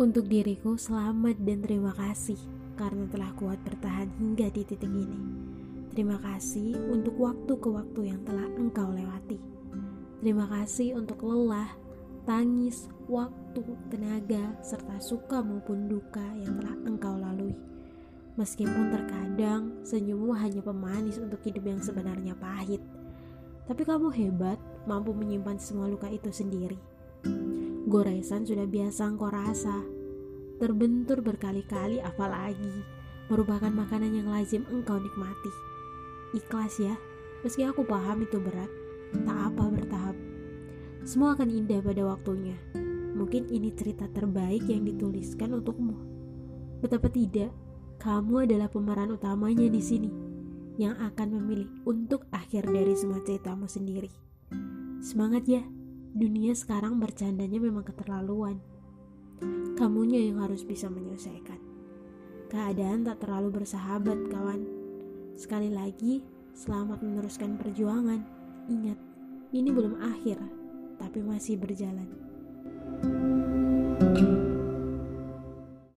Untuk diriku, selamat dan terima kasih karena telah kuat bertahan hingga di titik ini. Terima kasih untuk waktu ke waktu yang telah engkau lewati. Terima kasih untuk lelah, tangis, waktu, tenaga, serta suka maupun duka yang telah engkau lalui. Meskipun terkadang senyummu hanya pemanis untuk hidup yang sebenarnya pahit. Tapi kamu hebat, mampu menyimpan semua luka itu sendiri. Goresan sudah biasa engkau rasa. Terbentur berkali-kali apalagi merupakan makanan yang lazim engkau nikmati. Ikhlas ya, meski aku paham itu berat, tak apa bertahap. Semua akan indah pada waktunya. Mungkin ini cerita terbaik yang dituliskan untukmu. Betapa tidak, kamu adalah pemeran utamanya di sini yang akan memilih untuk akhir dari semua ceritamu sendiri. Semangat ya, dunia sekarang bercandanya memang keterlaluan. Kamunya yang harus bisa menyelesaikan. Keadaan tak terlalu bersahabat, kawan. Sekali lagi, selamat meneruskan perjuangan. Ingat, ini belum akhir, tapi masih berjalan. thank you